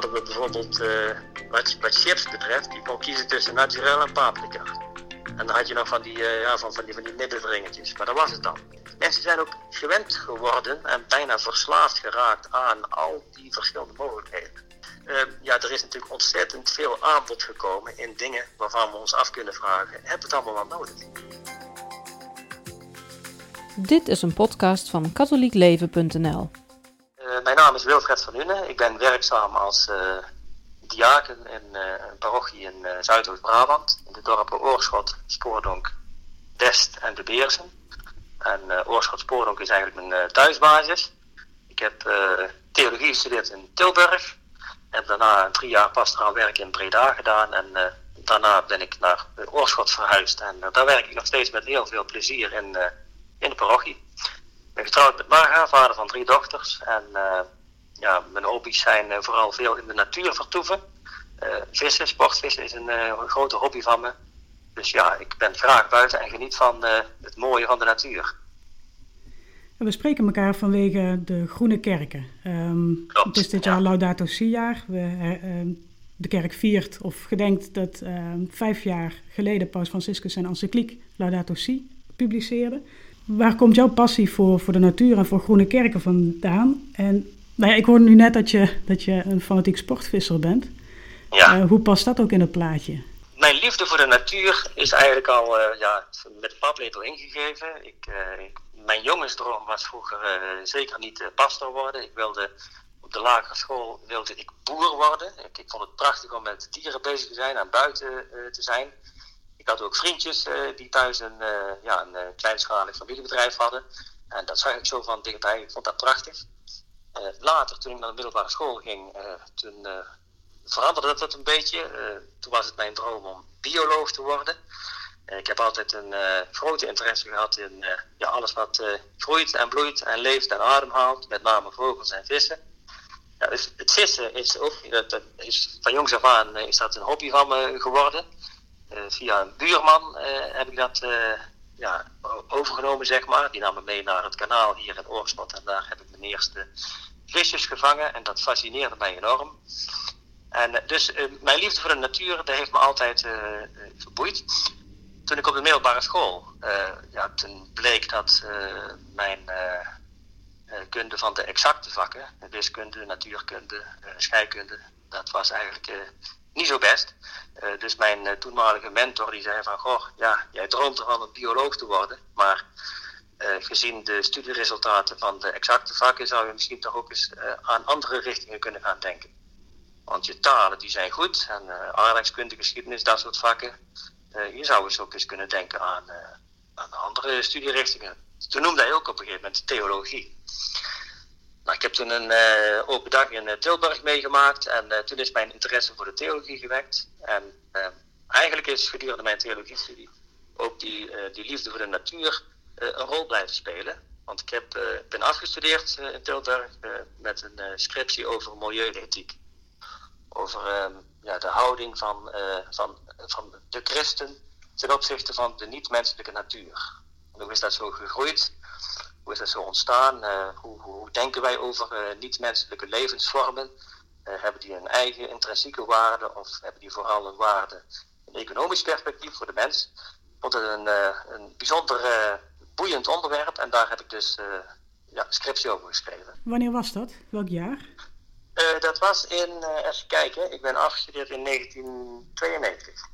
hadden we bijvoorbeeld, uh, wat, chips betreft, die kon kiezen tussen naturel en paprika. En dan had je nog van die, uh, ja, van, van die, van die middenveringetjes. Maar dat was het dan. Mensen zijn ook gewend geworden en bijna verslaafd geraakt aan al die verschillende mogelijkheden. Uh, ja, er is natuurlijk ontzettend veel aanbod gekomen in dingen waarvan we ons af kunnen vragen: hebben we het allemaal wel nodig? Dit is een podcast van katholiekleven.nl. Uh, mijn naam is Wilfred van Hunnen. Ik ben werkzaam als uh, diaken in een parochie in Zuidoost-Brabant. In de dorpen Oorschot, Spoordonk, Dest en De Beersen. En Oorschot Spoordonk is eigenlijk mijn thuisbasis. Ik heb theologie gestudeerd in Tilburg. Heb daarna drie jaar pastoraal werk in Breda gedaan. En daarna ben ik naar Oorschot verhuisd. En daar werk ik nog steeds met heel veel plezier in in de parochie. Ik ben getrouwd met Marga, vader van drie dochters. En uh, ja, mijn hobby's zijn uh, vooral veel in de natuur vertoeven. Uh, vissen, sportvissen is een grote hobby van me. Dus ja, ik ben graag buiten en geniet van het mooie van de natuur. We spreken elkaar vanwege de Groene Kerken. Um, het is dit jaar ja. Laudato Si-jaar. Ehm, de kerk viert of gedenkt dat ehm, vijf jaar geleden Paus Franciscus zijn encycliek Laudato Si publiceerde. Waar komt jouw passie voor, voor de natuur en voor groene kerken vandaan? En nou ja, ik hoorde nu net dat je, dat je een fanatiek sportvisser bent. Ja. Uh, hoe past dat ook in het plaatje? Mijn liefde voor de natuur is eigenlijk al uh, ja, met de paplepel ingegeven. Ik, uh, ik, mijn jongensdroom was vroeger zeker niet pastor worden. Ik wilde op de lagere school wilde ik boer worden. Ik, ik, vond het prachtig om met dieren bezig te zijn en buiten te zijn. Had ook vriendjes uh, die thuis een, uh, ja, een uh, kleinschalig familiebedrijf hadden. En dat zag ik zo van dichtbij. Ik vond dat prachtig. later, toen ik naar de middelbare school ging, toen veranderde dat een beetje. toen was het mijn droom om bioloog te worden. ik heb altijd een grote interesse gehad in ja, alles wat groeit en bloeit en leeft en ademhaalt. Met name vogels en vissen. Ja, dus het vissen is ook, dat, dat is, van jongs af aan is dat een hobby van me geworden. Eh, via een buurman eh, heb ik dat eh, ja, overgenomen, zeg maar. Die nam me mee naar het kanaal hier in Oorschot. En daar heb ik mijn eerste visjes gevangen. En dat fascineerde mij enorm. En dus mijn liefde voor de natuur, dat heeft me altijd verboeid. Toen ik op de middelbare school, ja, toen bleek dat mijn kunde van de exacte vakken, wiskunde, natuurkunde, scheikunde, dat was eigenlijk niet zo best. Uh, dus mijn uh, toenmalige mentor die zei van, goh, ja, jij droomt ervan om bioloog te worden, maar uh, gezien de studieresultaten van de exacte vakken zou je misschien toch ook eens aan andere richtingen kunnen gaan denken. Want je talen die zijn goed en aardrijkskunde, geschiedenis, dat soort vakken. je zou eens ook eens kunnen denken aan, aan andere studierichtingen. Toen noemde hij ook op een gegeven moment theologie. Ik heb toen een uh, open dag in uh, Tilburg meegemaakt en uh, toen is mijn interesse voor de theologie gewekt. En eigenlijk is gedurende mijn theologiestudie ook die, die liefde voor de natuur een rol blijven spelen. Want ik heb, ben afgestudeerd in Tilburg met een scriptie over milieuethiek. Over ehm, ja, de houding van, van, van de christen ten opzichte van de niet-menselijke natuur. hoe is dat zo gegroeid? Hoe is dat zo ontstaan? Uh, hoe, hoe, denken wij over uh, niet-menselijke levensvormen? Uh, hebben die een eigen intrinsieke waarde of hebben die vooral een waarde, een economisch perspectief voor de mens? Ik vond het een, een bijzonder boeiend onderwerp en daar heb ik dus ja, scriptie over geschreven. Wanneer was dat? Welk jaar? dat was in, even kijken, ik ben afgestudeerd in 1992.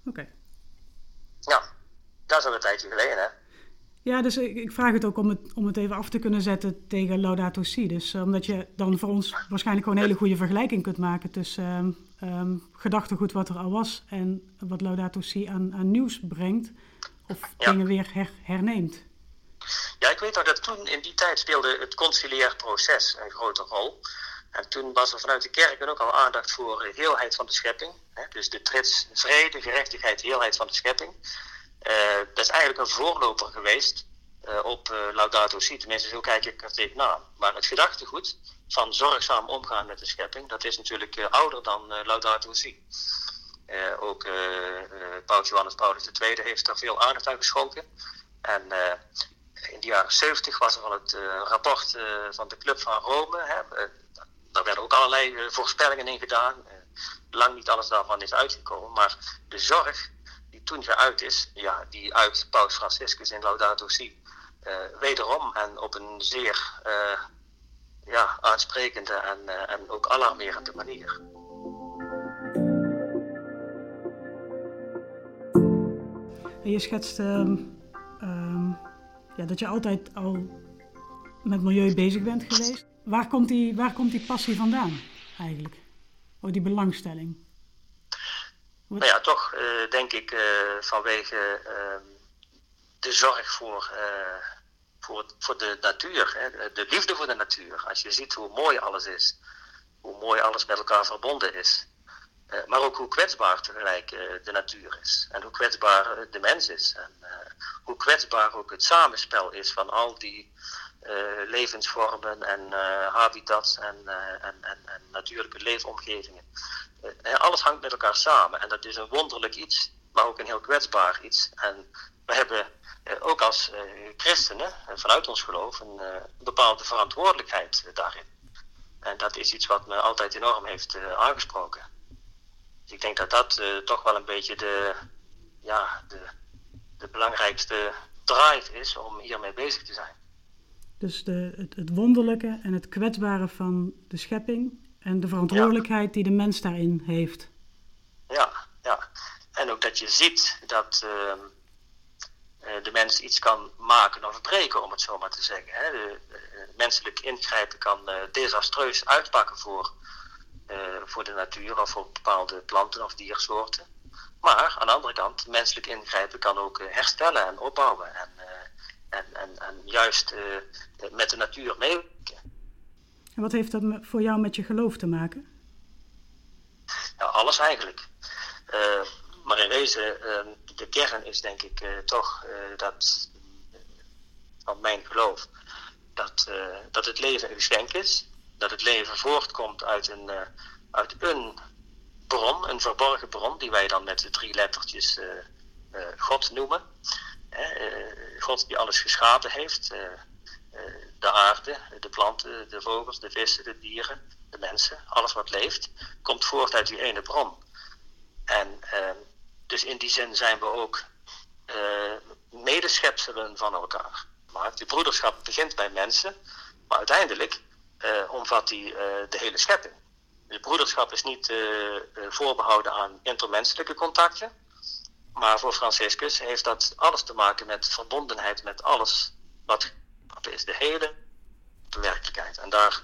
Oké. Okay. Ja, dat is al een tijdje geleden, hè? Ja, dus ik, ik, vraag het ook om het, om het even af te kunnen zetten tegen Laudato Si. Dus uh, omdat je dan voor ons waarschijnlijk gewoon een hele goede vergelijking kunt maken tussen um, gedachtegoed wat er al was en wat Laudato Si aan, aan nieuws brengt of dingen weer her, herneemt. Ja, ik weet nog dat toen in die tijd speelde het conciliair proces een grote rol. En toen was er vanuit de kerken ook al aandacht voor de heelheid van de schepping. Hè? Dus de trits, vrede, gerechtigheid, heelheid van de schepping. Uh, dat is eigenlijk een voorloper geweest uh, op uh, Laudato Si. Tenminste, zo kijk ik er tegenaan. Maar het gedachtegoed van zorgzaam omgaan met de schepping, dat is natuurlijk ouder dan Laudato Si. ook Paus Johannes Paulus II heeft er veel aandacht aan geschonken. En in de jaren 70 was er al het rapport van de Club van Rome. Hè, daar werden ook allerlei voorspellingen in gedaan. lang niet alles daarvan is uitgekomen, maar de zorg toen geuit is, ja, die uit Paus Franciscus in Laudato Si, wederom en op een zeer ja, aansprekende en, en ook alarmerende manier. Je schetst ehm, ehm, ja, dat je altijd al met milieu bezig bent geweest. Waar komt die, waar komt die passie vandaan eigenlijk? Oh, die belangstelling? Nou ja, toch uh, denk ik uh, vanwege uh, de zorg voor, eh, voor, voor de natuur, hè, de liefde voor de natuur. Als je ziet hoe mooi alles is, hoe mooi alles met elkaar verbonden is. Eh, maar ook hoe kwetsbaar tegelijk de natuur is. En hoe kwetsbaar de mens is. En hoe kwetsbaar ook het samenspel is van al die levensvormen en habitats en, en, en, en, natuurlijke leefomgevingen. Alles hangt met elkaar samen. En dat is een wonderlijk iets, maar ook een heel kwetsbaar iets. En we hebben ook als christenen, vanuit ons geloof, een bepaalde verantwoordelijkheid daarin. En dat is iets wat me altijd enorm heeft aangesproken. Dus ik denk dat dat toch wel een beetje de, ja, de, de belangrijkste drive is om hiermee bezig te zijn. Dus de, het wonderlijke en het kwetsbare van de schepping en de verantwoordelijkheid die de mens daarin heeft. Ja, ja. En ook dat je ziet dat uh, de mens iets kan maken of breken, om het zo maar te zeggen. Hè. De, de menselijk ingrijpen kan uh, desastreus uitpakken voor uh, voor de natuur of voor bepaalde planten of diersoorten. Maar aan de andere kant, menselijk ingrijpen kan ook herstellen en opbouwen en, en, en, en juist met de natuur meewerken. En wat heeft dat voor jou met je geloof te maken? Ja, alles eigenlijk. maar in wezen, de kern is denk ik toch dat van mijn geloof dat, dat het leven een geschenk is dat het leven voortkomt uit een, uit een bron, een verborgen bron, die wij dan met de drie lettertjes God noemen. God die alles geschapen heeft, de aarde, de planten, de vogels, de vissen, de dieren, de mensen, alles wat leeft, komt voort uit die ene bron. En dus in die zin zijn we ook medeschepselen van elkaar. Maar de broederschap begint bij mensen, maar uiteindelijk uh, omvat die uh, de hele schepping. De broederschap is niet uh, voorbehouden aan intermenselijke contacten. Maar voor Franciscus heeft dat alles te maken met verbondenheid met alles wat is. De hele werkelijkheid. En daar,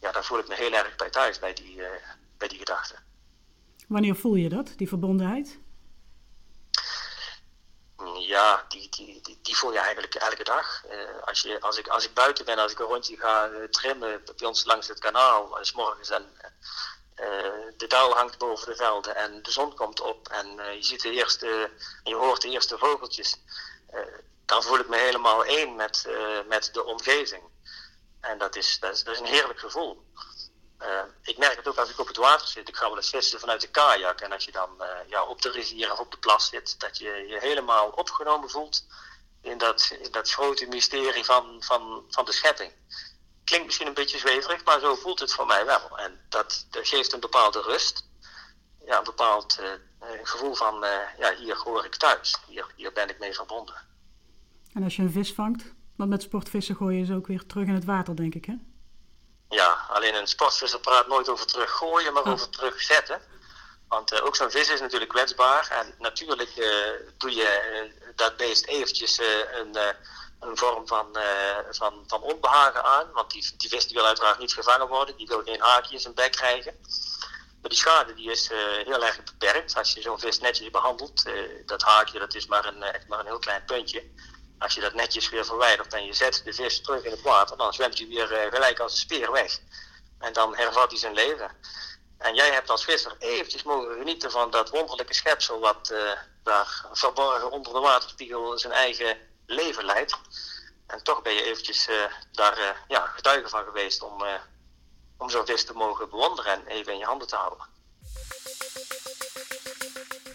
ja, daar voel ik me heel erg bij thuis, bij die, bij die gedachte. Wanneer voel je dat, die verbondenheid? Ja, die, die, die, die, voel je eigenlijk elke dag. Uh, als, je, als, ik, als ik buiten ben, als ik een rondje ga uh, trimmen bij ons langs het kanaal, uh, s morgens en de dauw hangt boven de velden en de zon komt op en je ziet de eerste, je hoort de eerste vogeltjes, dan voel ik me helemaal één met, met de omgeving. En dat is, dat is, een heerlijk gevoel. Uh, ik merk het ook als ik op het water zit. Ik ga wel eens vissen vanuit de kajak. En als je dan uh, ja, op de rivier of op de plas zit, dat je je helemaal opgenomen voelt in dat, in dat grote mysterie van, van, van de schepping. Klinkt misschien een beetje zweverig, maar zo voelt het voor mij wel. En dat, dat geeft een bepaalde rust. Ja, een bepaald gevoel van, ja, hier hoor ik thuis. Hier, hier ben ik mee verbonden. En als je een vis vangt, want met sportvissen gooi je ze ook weer terug in het water, denk ik, hè? Ja, alleen een sportvisser praat nooit over teruggooien, maar over terugzetten. Want uh, ook zo'n vis is natuurlijk kwetsbaar. En natuurlijk uh, doe je uh, dat beest eventjes een, een vorm van, van, van onbehagen aan. Want die, die vis die wil uiteraard niet gevangen worden. Die wil geen haakje in zijn bek krijgen. Maar die schade die is heel erg beperkt. Als je zo'n vis netjes behandelt. dat haakje dat is maar een, echt maar een heel klein puntje. Als je dat netjes weer verwijdert en je zet de vis terug in het water, dan zwemt hij weer uh, gelijk als een speer weg. En dan hervat hij zijn leven. En jij hebt als visser eventjes mogen genieten van dat wonderlijke schepsel wat uh, daar verborgen onder de waterspiegel zijn eigen leven leidt. En toch ben je eventjes uh, daar ja, getuige van geweest om, om zo'n vis te mogen bewonderen en even in je handen te houden.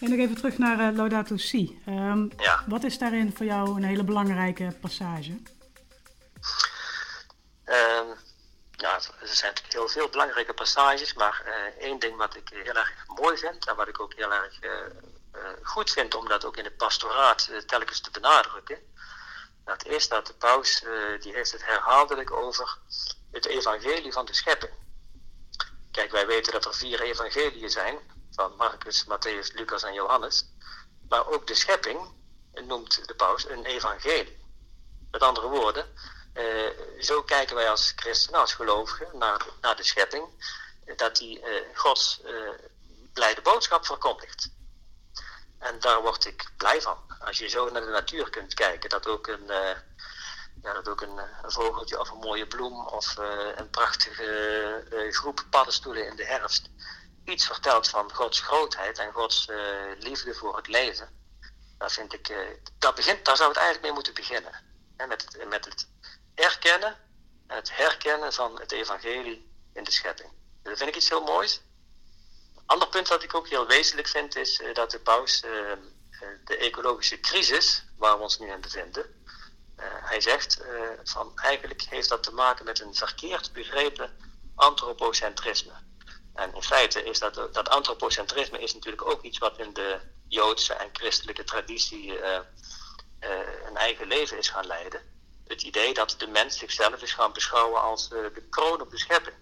En nog even terug naar uh, Laudato Si. Um, ja. Wat is daarin voor jou een hele belangrijke passage? Um, ja, er zijn natuurlijk heel veel belangrijke passages, maar één ding wat ik heel erg mooi vind en wat ik ook heel erg goed vind om dat ook in het pastoraat telkens te benadrukken, dat is dat de paus, die heeft het herhaaldelijk over het evangelie van de schepping. Kijk, wij weten dat er vier evangeliën zijn, van Marcus, Matthäus, Lucas en Johannes. Maar ook de schepping noemt de paus een evangelie. Met andere woorden, eh, zo kijken wij als christenen, als gelovigen, naar, naar de schepping, dat die eh, Gods eh, blijde boodschap verkondigt. En daar word ik blij van. Als je zo naar de natuur kunt kijken, dat ook een, uh, ja, dat ook een, een, vogeltje of een mooie bloem of een prachtige groep paddenstoelen in de herfst iets vertelt van Gods grootheid en Gods liefde voor het leven. Dat vind ik, dat begint, daar zou het eigenlijk mee moeten beginnen. En met, het, met het erkennen en het herkennen van het evangelie in de schepping. Dat vind ik iets heel moois. Een ander punt wat ik ook heel wezenlijk vind is dat de paus de ecologische crisis waar we ons nu in bevinden, hij zegt van eigenlijk heeft dat te maken met een verkeerd begrepen antropocentrisme. En in feite is dat, dat antropocentrisme is natuurlijk ook iets wat in de Joodse en christelijke traditie uh, een eigen leven is gaan leiden. Het idee dat de mens zichzelf is gaan beschouwen als de kroon op de schepping.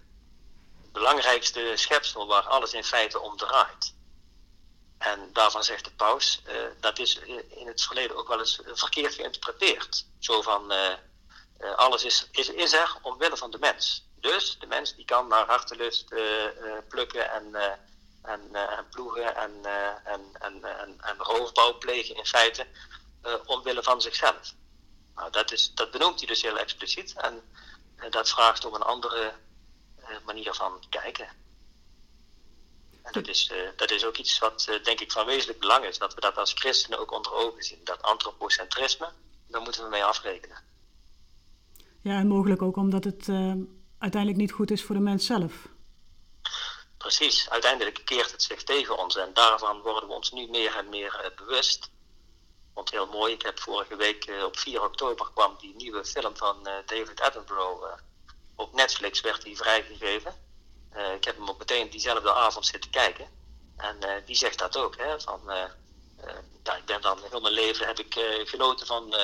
Het belangrijkste schepsel waar alles in feite om draait. En daarvan zegt de paus, dat is in het verleden ook wel eens verkeerd geïnterpreteerd. Zo van, alles is, is, is er omwille van de mens. Dus de mens die kan naar hartelust plukken en, en, en, ploegen en, en, en, en, en, roofbouw plegen in feite omwille van zichzelf. Nou, dat, is, dat benoemt hij dus heel expliciet en dat vraagt om een andere manier van kijken. En dat is, dat is ook iets wat denk ik van wezenlijk belang is. Dat we dat als christenen ook onder ogen zien. Dat antropocentrisme, daar moeten we mee afrekenen. Ja, en mogelijk ook omdat het uiteindelijk niet goed is voor de mens zelf. Precies, uiteindelijk keert het zich tegen ons. En daarvan worden we ons nu meer en meer bewust. Want heel mooi, ik heb vorige week op 4 oktober kwam die nieuwe film van David Attenborough. op Netflix werd die vrijgegeven. Uh, ik heb hem ook meteen diezelfde avond zitten kijken. En uh, die zegt dat ook. Hè, van, uh, ja, ik ben dan heel mijn leven heb ik genoten van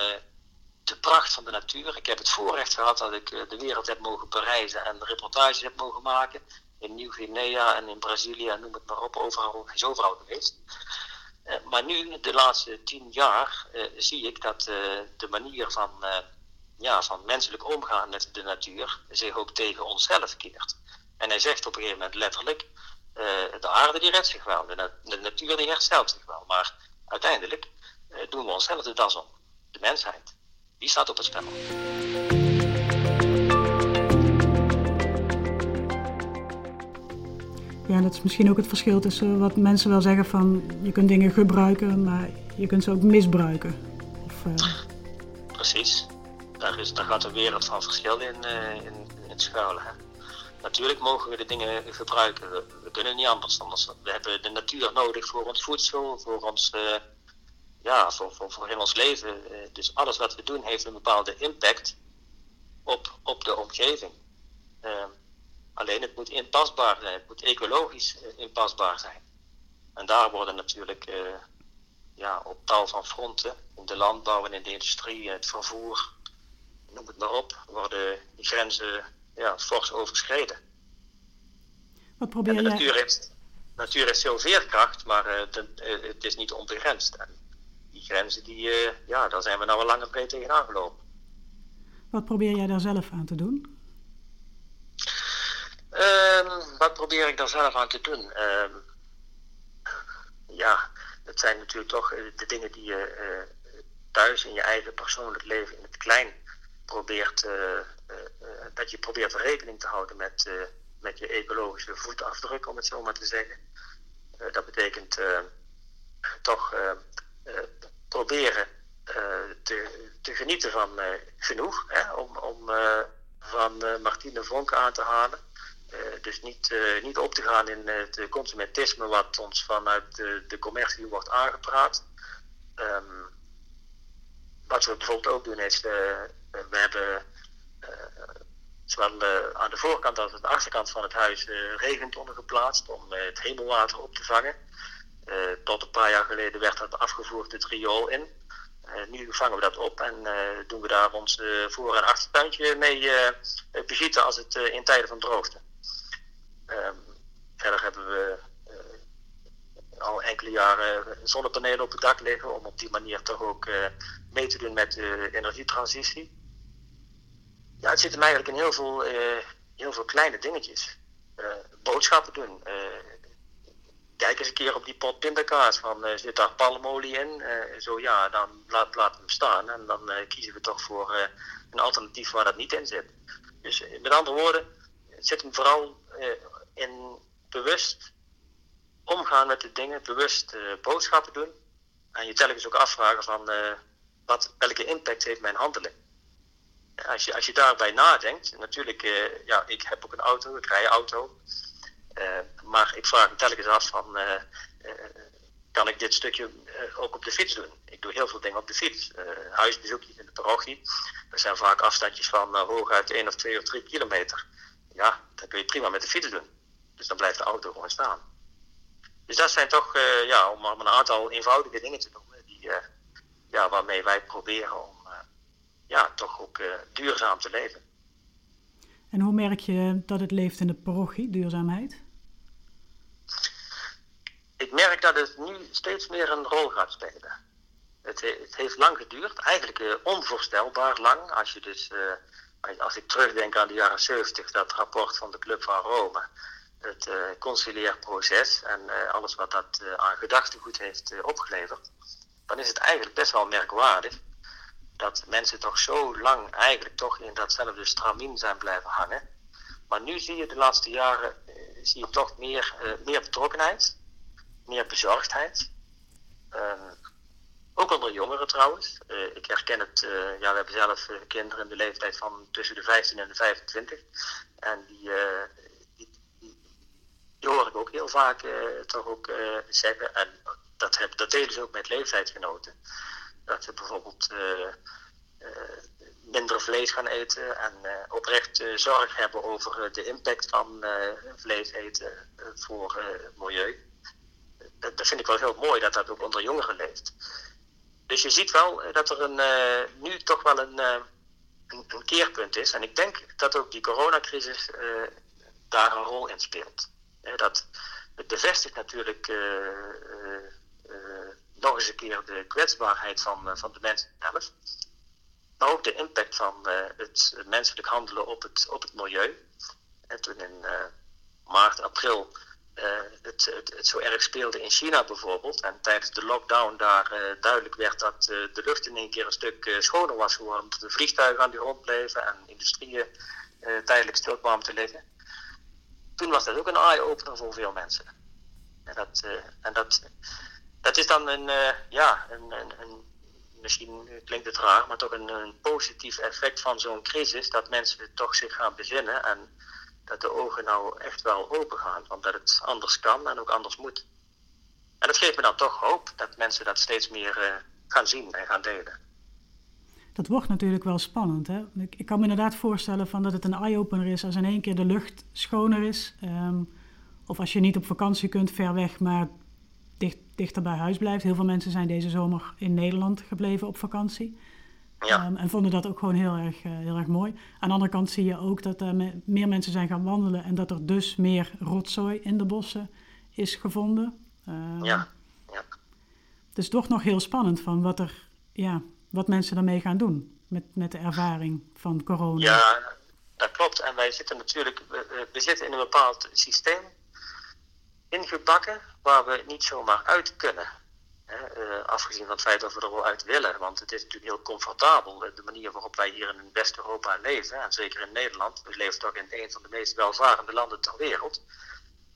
de pracht van de natuur. Ik heb het voorrecht gehad dat ik de wereld heb mogen bereizen en reportages heb mogen maken. In Nieuw-Guinea en in Brazilië en noem het maar op. Overal, is overal geweest. maar nu, de laatste tien jaar, zie ik dat de manier van, ja, van menselijk omgaan met de natuur zich ook tegen onszelf keert. En hij zegt op een gegeven moment letterlijk, de aarde die redt zich wel, de, de, natuur die herstelt zich wel. Maar uiteindelijk doen we onszelf de das om. De mensheid, die staat op het spel. Ja, dat is misschien ook het verschil tussen wat mensen wel zeggen van je kunt dingen gebruiken, maar je kunt ze ook misbruiken. Of, uh... Precies, daar, is, daar gaat een wereld van verschil in, in, in schuilen. Hè? Natuurlijk mogen we de dingen gebruiken. We, we, kunnen niet anders. anders. We hebben de natuur nodig voor ons voedsel, voor ons, uh, ja, voor, voor, ons leven. Uh, dus alles wat we doen heeft een bepaalde impact op, op de omgeving. Uh, alleen het moet inpasbaar zijn, het moet ecologisch inpasbaar zijn. En daar worden natuurlijk ja, op tal van fronten, in de landbouw en in de industrie, het vervoer, noem het maar op, worden die grenzen ja, fors overschreden. Wat probeer natuur heeft, natuur heeft veel veerkracht, maar uh, uh, het is niet onbegrensd. Grenzen, die, uh, ja, daar zijn we nou al lang en breed tegenaan gelopen. Wat probeer jij daar zelf aan te doen? Um, wat probeer ik daar zelf aan te doen? Um, ja, dat zijn natuurlijk toch de dingen die je thuis in je eigen persoonlijk leven in het klein probeert uh, dat je probeert rekening te houden met, met je ecologische voetafdruk, om het zo maar te zeggen. Dat betekent toch proberen te, te, genieten van genoeg, hè, om, om van Martine Vonk aan te halen. dus niet, niet op te gaan in het consumentisme wat ons vanuit de, commercie wordt aangepraat. Um, wat we bijvoorbeeld ook doen is, we hebben zowel aan de voorkant als aan de achterkant van het huis regentonnen geplaatst om het hemelwater op te vangen. Tot een paar jaar geleden werd dat afgevoerd het riool in. nu vangen we dat op en doen we daar ons voor- en achtertuintje mee begieten als het in tijden van droogte. Ehm, verder hebben we al enkele jaren zonnepanelen op het dak liggen om op die manier toch ook mee te doen met de energietransitie. Ja, het zit hem eigenlijk in heel veel, heel veel kleine dingetjes. Boodschappen doen. Kijk eens een keer op die pot pindakaas van zit daar palmolie in? zo ja, dan laat, laten hem staan en dan kiezen we toch voor een alternatief waar dat niet in zit. Dus met andere woorden, zit hem vooral in bewust omgaan met de dingen, bewust uh, boodschappen doen. En je telkens ook afvragen van uh, wat, welke impact heeft mijn handelen. Als je, als je daarbij nadenkt, natuurlijk, uh, ja, ik heb ook een auto, ik rij een auto. Maar ik vraag me telkens af van, kan ik dit stukje ook op de fiets doen? Ik doe heel veel dingen op de fiets. huisbezoekjes in de parochie. Dat zijn vaak afstandjes van hooguit 1 of 2 of 3 kilometer. Ja, dat kun je prima met de fiets doen. Dus dan blijft de auto gewoon staan. Dus dat zijn toch, ja, om een aantal eenvoudige dingen te noemen, die, ja, waarmee wij proberen om ja, toch ook duurzaam te leven. En hoe merk je dat het leeft in de parochie, duurzaamheid? Ik merk dat het nu steeds meer een rol gaat spelen. Het, het heeft lang geduurd, eigenlijk onvoorstelbaar lang. Als, je dus, als ik terugdenk aan de jaren 70, dat rapport van de Club van Rome het uh, concilieerproces en uh, alles wat dat uh, aan gedachtegoed heeft opgeleverd, dan is het eigenlijk best wel merkwaardig dat mensen toch zo lang eigenlijk toch in datzelfde stramien zijn blijven hangen. Maar nu zie je de laatste jaren zie je toch meer, meer betrokkenheid, meer bezorgdheid. Ehm, ook onder jongeren trouwens. ik herken het, ja, we hebben zelf kinderen in de leeftijd van tussen de 15 en de 25. En die, die hoor ik ook heel vaak toch ook zeggen. En dat, heb, dat deden ze ook met leeftijdsgenoten. Dat ze bijvoorbeeld minder vlees gaan eten en oprecht zorg hebben over de impact van vlees eten voor het milieu. Dat, dat, vind ik wel heel mooi dat dat ook onder jongeren leeft. Dus je ziet wel dat er een, nu toch wel een, een, een, keerpunt is. En ik denk dat ook die coronacrisis daar een rol in speelt dat, het bevestigt natuurlijk nog eens een keer de kwetsbaarheid van, van de mensen zelf. Maar ook de impact van het menselijk handelen op het, op het milieu. En toen in maart, april het, het, het, zo erg speelde in China bijvoorbeeld. En tijdens de lockdown daar duidelijk werd dat de lucht in één keer een stuk schoner was geworden. Omdat de vliegtuigen aan de grond bleven en industrieën tijdelijk stil kwamen te liggen toen was dat ook een eye-opener voor veel mensen. En dat, en dat, dat is dan een, ja, een, een, een, misschien klinkt het raar, maar toch een, een positief effect van zo'n crisis. Dat mensen toch zich gaan bezinnen en dat de ogen nou echt wel open gaan. Want dat het anders kan en ook anders moet. En dat geeft me dan toch hoop dat mensen dat steeds meer uh, gaan zien en gaan delen dat wordt natuurlijk wel spannend. Hè? Ik, ik, kan me inderdaad voorstellen van dat het een eye-opener is als in één keer de lucht schoner is. Um, of als je niet op vakantie kunt, ver weg, maar dicht, dichter bij huis blijft. Heel veel mensen zijn deze zomer in Nederland gebleven op vakantie. Ja. Um, en vonden dat ook gewoon heel erg, uh, heel erg mooi. Aan de andere kant zie je ook dat er me meer mensen zijn gaan wandelen en dat er dus meer rotzooi in de bossen is gevonden. Um, ja. ja. Het is toch nog heel spannend van wat er, ja, wat mensen daarmee gaan doen met, met de ervaring van corona. Ja, dat klopt. En wij zitten natuurlijk, we, we zitten in een bepaald systeem ingebakken waar we niet zomaar uit kunnen. Uh, afgezien van het feit dat we er wel uit willen. Want het is natuurlijk heel comfortabel, de manier waarop wij hier in West-Europa leven. En zeker in Nederland. We leven toch in een van de meest welvarende landen ter wereld.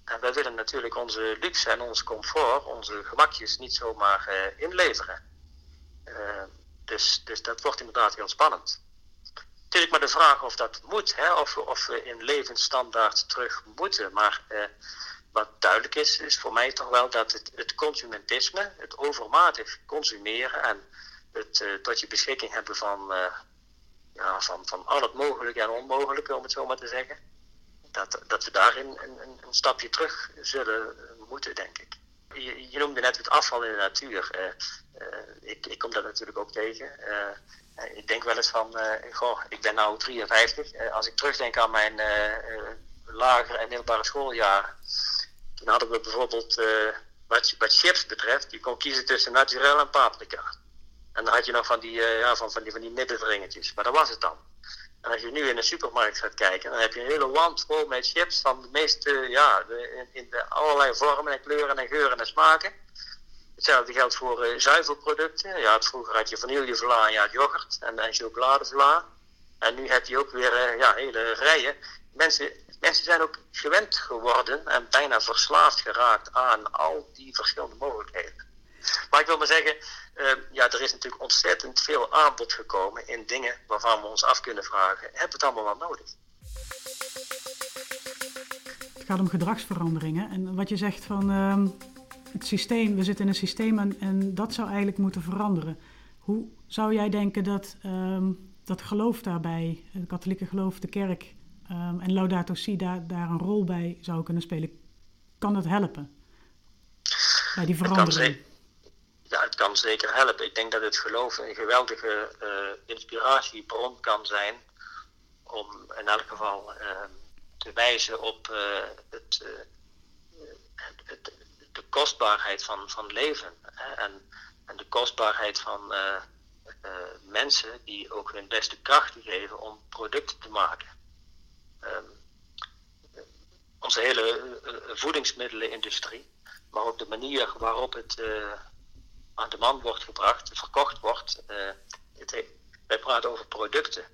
En wij willen natuurlijk onze luxe en ons comfort, onze gemakjes niet zomaar uh, inleveren. Uh, dus, dus dat wordt inderdaad heel spannend. Natuurlijk maar de vraag of dat moet, hè, of, of we in levensstandaard terug moeten. Maar eh, wat duidelijk is, is voor mij toch wel dat het, het consumentisme, het overmatig consumeren en het uh, tot je beschikking hebben van uh, ja, van, van al het mogelijke en onmogelijke, om het zo maar te zeggen. Dat, dat we daarin een, een, een stapje terug zullen moeten, denk ik. Je, noemde net het afval in de natuur. ik, ik kom dat natuurlijk ook tegen. ik denk wel eens van, goh, ik ben nu 53. als ik terugdenk aan mijn lagere en middelbare schooljaar, toen hadden we bijvoorbeeld, wat, wat chips betreft, je kon kiezen tussen naturel en paprika. En dan had je nog van die, uh, ja, van, van die, van die. Maar dat was het dan. En als je nu in de supermarkt gaat kijken, dan heb je een hele wand vol met chips van de meeste, ja, in, in de allerlei vormen en kleuren en geuren en smaken. Hetzelfde geldt voor uh, zuivelproducten. Ja, vroeger had je vanillevla en ja, yoghurt en, en chocoladevla. En nu heb je ook weer ja, hele rijen. Mensen, mensen zijn ook gewend geworden en bijna verslaafd geraakt aan al die verschillende mogelijkheden. Maar ik wil maar zeggen, uh, ja, er is natuurlijk ontzettend veel aanbod gekomen in dingen waarvan we ons af kunnen vragen: hebben we het allemaal wel nodig? Het gaat om gedragsveranderingen. En wat je zegt van uh, het systeem, we zitten in een systeem en, dat zou eigenlijk moeten veranderen. Hoe zou jij denken dat uh, dat geloof daarbij, het katholieke geloof, de kerk ehm, en Laudato Si daar, daar een rol bij zou kunnen spelen? Kan dat helpen bij die verandering? ja, het kan zeker helpen. Ik denk dat het geloof een geweldige uh, inspiratiebron kan zijn om in elk geval uh, te wijzen op uh, het, het, de kostbaarheid van, van leven hè? En, en de kostbaarheid van mensen die ook hun beste krachten geven om producten te maken. Um, onze hele voedingsmiddelenindustrie, maar ook de manier waarop het aan de man wordt gebracht, verkocht wordt. Het, wij praten over producten.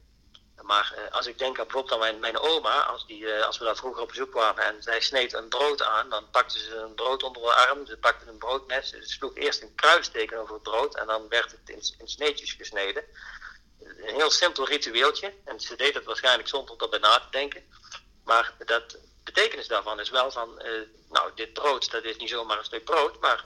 Maar als ik denk aan bijvoorbeeld aan mijn, oma, als, die, als we daar vroeger op bezoek kwamen en zij sneed een brood aan, dan pakte ze een brood onder haar arm, ze pakte een broodmes, ze sloeg eerst een kruisteken over het brood en dan werd het in, in sneetjes gesneden. Een heel simpel ritueeltje en ze deed het waarschijnlijk zonder erbij na te denken. Maar dat betekenis daarvan is wel van, nou dit brood dat is niet zomaar een stuk brood, maar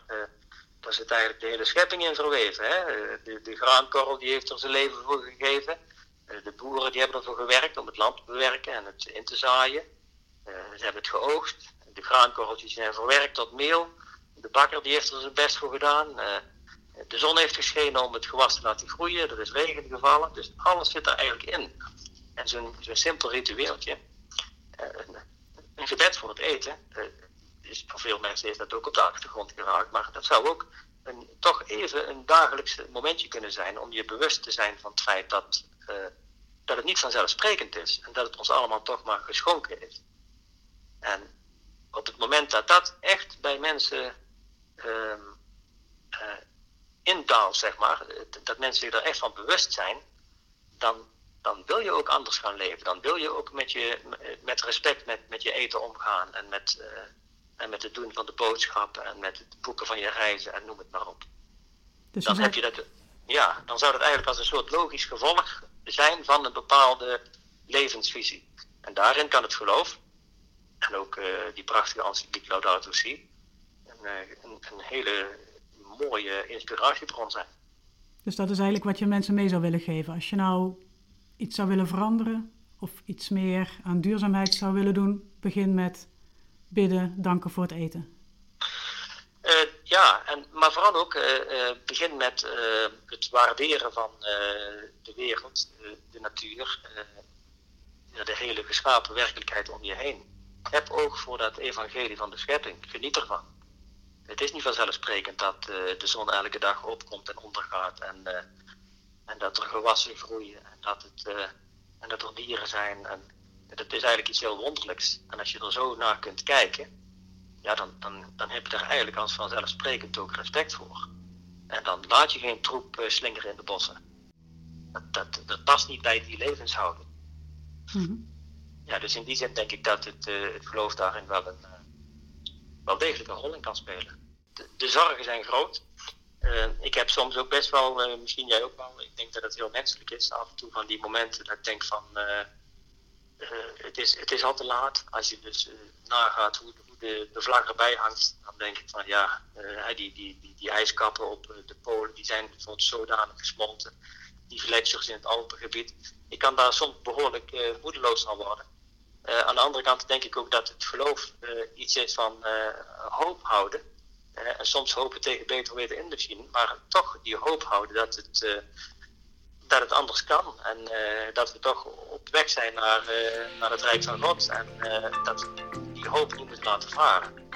daar zit eigenlijk de hele schepping in verweven. Hè? De, de graankorrel die heeft er zijn leven voor gegeven. Eh, de boeren die hebben ervoor gewerkt om het land te bewerken en het in te zaaien. Eh, ze hebben het geoogst. De graankorreltjes zijn verwerkt tot meel. De bakker die heeft er zijn best voor gedaan. Eh, de zon heeft geschenen om het gewas te laten groeien. Er is regen gevallen. Dus alles zit er eigenlijk in. En zo'n simpel ritueeltje. een gebed voor het eten is voor veel mensen is dat ook op de achtergrond geraakt. Maar dat zou ook een, toch even een dagelijks momentje kunnen zijn om je bewust te zijn van het feit dat, uh, dat het niet vanzelfsprekend is. En dat het ons allemaal toch maar geschonken is. En op het moment dat dat echt bij mensen uh, indaalt, zeg maar, dat mensen zich er echt van bewust zijn, dan, dan wil je ook anders gaan leven. Dan wil je ook met, je, met respect met, met je eten omgaan en met, uh, en met het doen van de boodschappen en met het boeken van je reizen en noem het maar op. Dus dan, heb je dat, ja, dan zou dat eigenlijk als een soort logisch gevolg zijn van een bepaalde levensvisie. En daarin kan het geloof, en ook uh, die prachtige encycliek Laudato Si, een, een, een, hele mooie inspiratiebron zijn. Dus dat is eigenlijk wat je mensen mee zou willen geven. Als je nou iets zou willen veranderen of iets meer aan duurzaamheid zou willen doen, begin met bidden, danken voor het eten? Uh, ja, en, maar vooral ook uh, uh, begin met het waarderen van de wereld, de natuur, de hele geschapen werkelijkheid om je heen. Heb oog voor dat evangelie van de schepping. Geniet ervan. Het is niet vanzelfsprekend dat de zon elke dag opkomt en ondergaat en, en dat er gewassen groeien en dat, het, en dat er dieren zijn. En, dat is eigenlijk iets heel wonderlijks. En als je er zo naar kunt kijken, ja, dan, dan, dan heb je er eigenlijk als vanzelfsprekend ook respect voor. En dan laat je geen troep slingeren in de bossen. Dat, dat, dat, past niet bij die levenshouding. Mm Ja, dus in die zin denk ik dat het, uh, het geloof daarin wel, een, wel degelijk een rol in kan spelen. De, zorgen zijn groot. ik heb soms ook best wel, misschien jij ook wel, ik denk dat het heel menselijk is, af en toe van die momenten dat ik denk van eh, het, is, het is al te laat. Als je dus eh, nagaat hoe, hoe de, de, vlag erbij hangt, dan denk ik van ja, eh, die, die, die, die ijskappen op de polen die zijn bijvoorbeeld zodanig gesmolten. die gletsjers in het Alpengebied. Ik kan daar soms behoorlijk moedeloos van worden. Aan de andere kant denk ik ook dat het geloof iets is van hoop houden. en soms hopen tegen beter weten in te zien, maar toch die hoop houden dat het, dat het anders kan. En dat we toch op weg zijn naar, naar het Rijk van God. En dat die hoop niet moeten laten varen.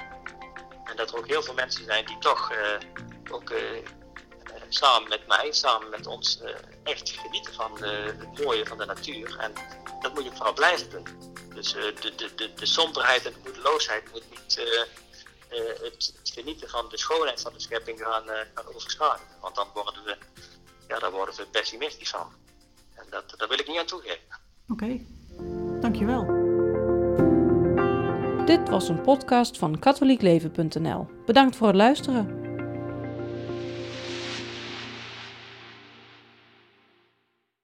En dat er ook heel veel mensen zijn die toch ook samen met mij, samen met ons, echt genieten van het mooie van de natuur. En dat moet je vooral blijven doen. Dus uh, de, de, de, de somberheid en de moedeloosheid moet niet het, het, genieten van de schoonheid van de schepping gaan, gaan overschaduwen. Want dan worden, we, ja, dan worden we pessimistisch van. En dat, daar wil ik niet aan toegeven. Oké, dankjewel. Dit was een podcast van katholiekleven.nl. Bedankt voor het luisteren.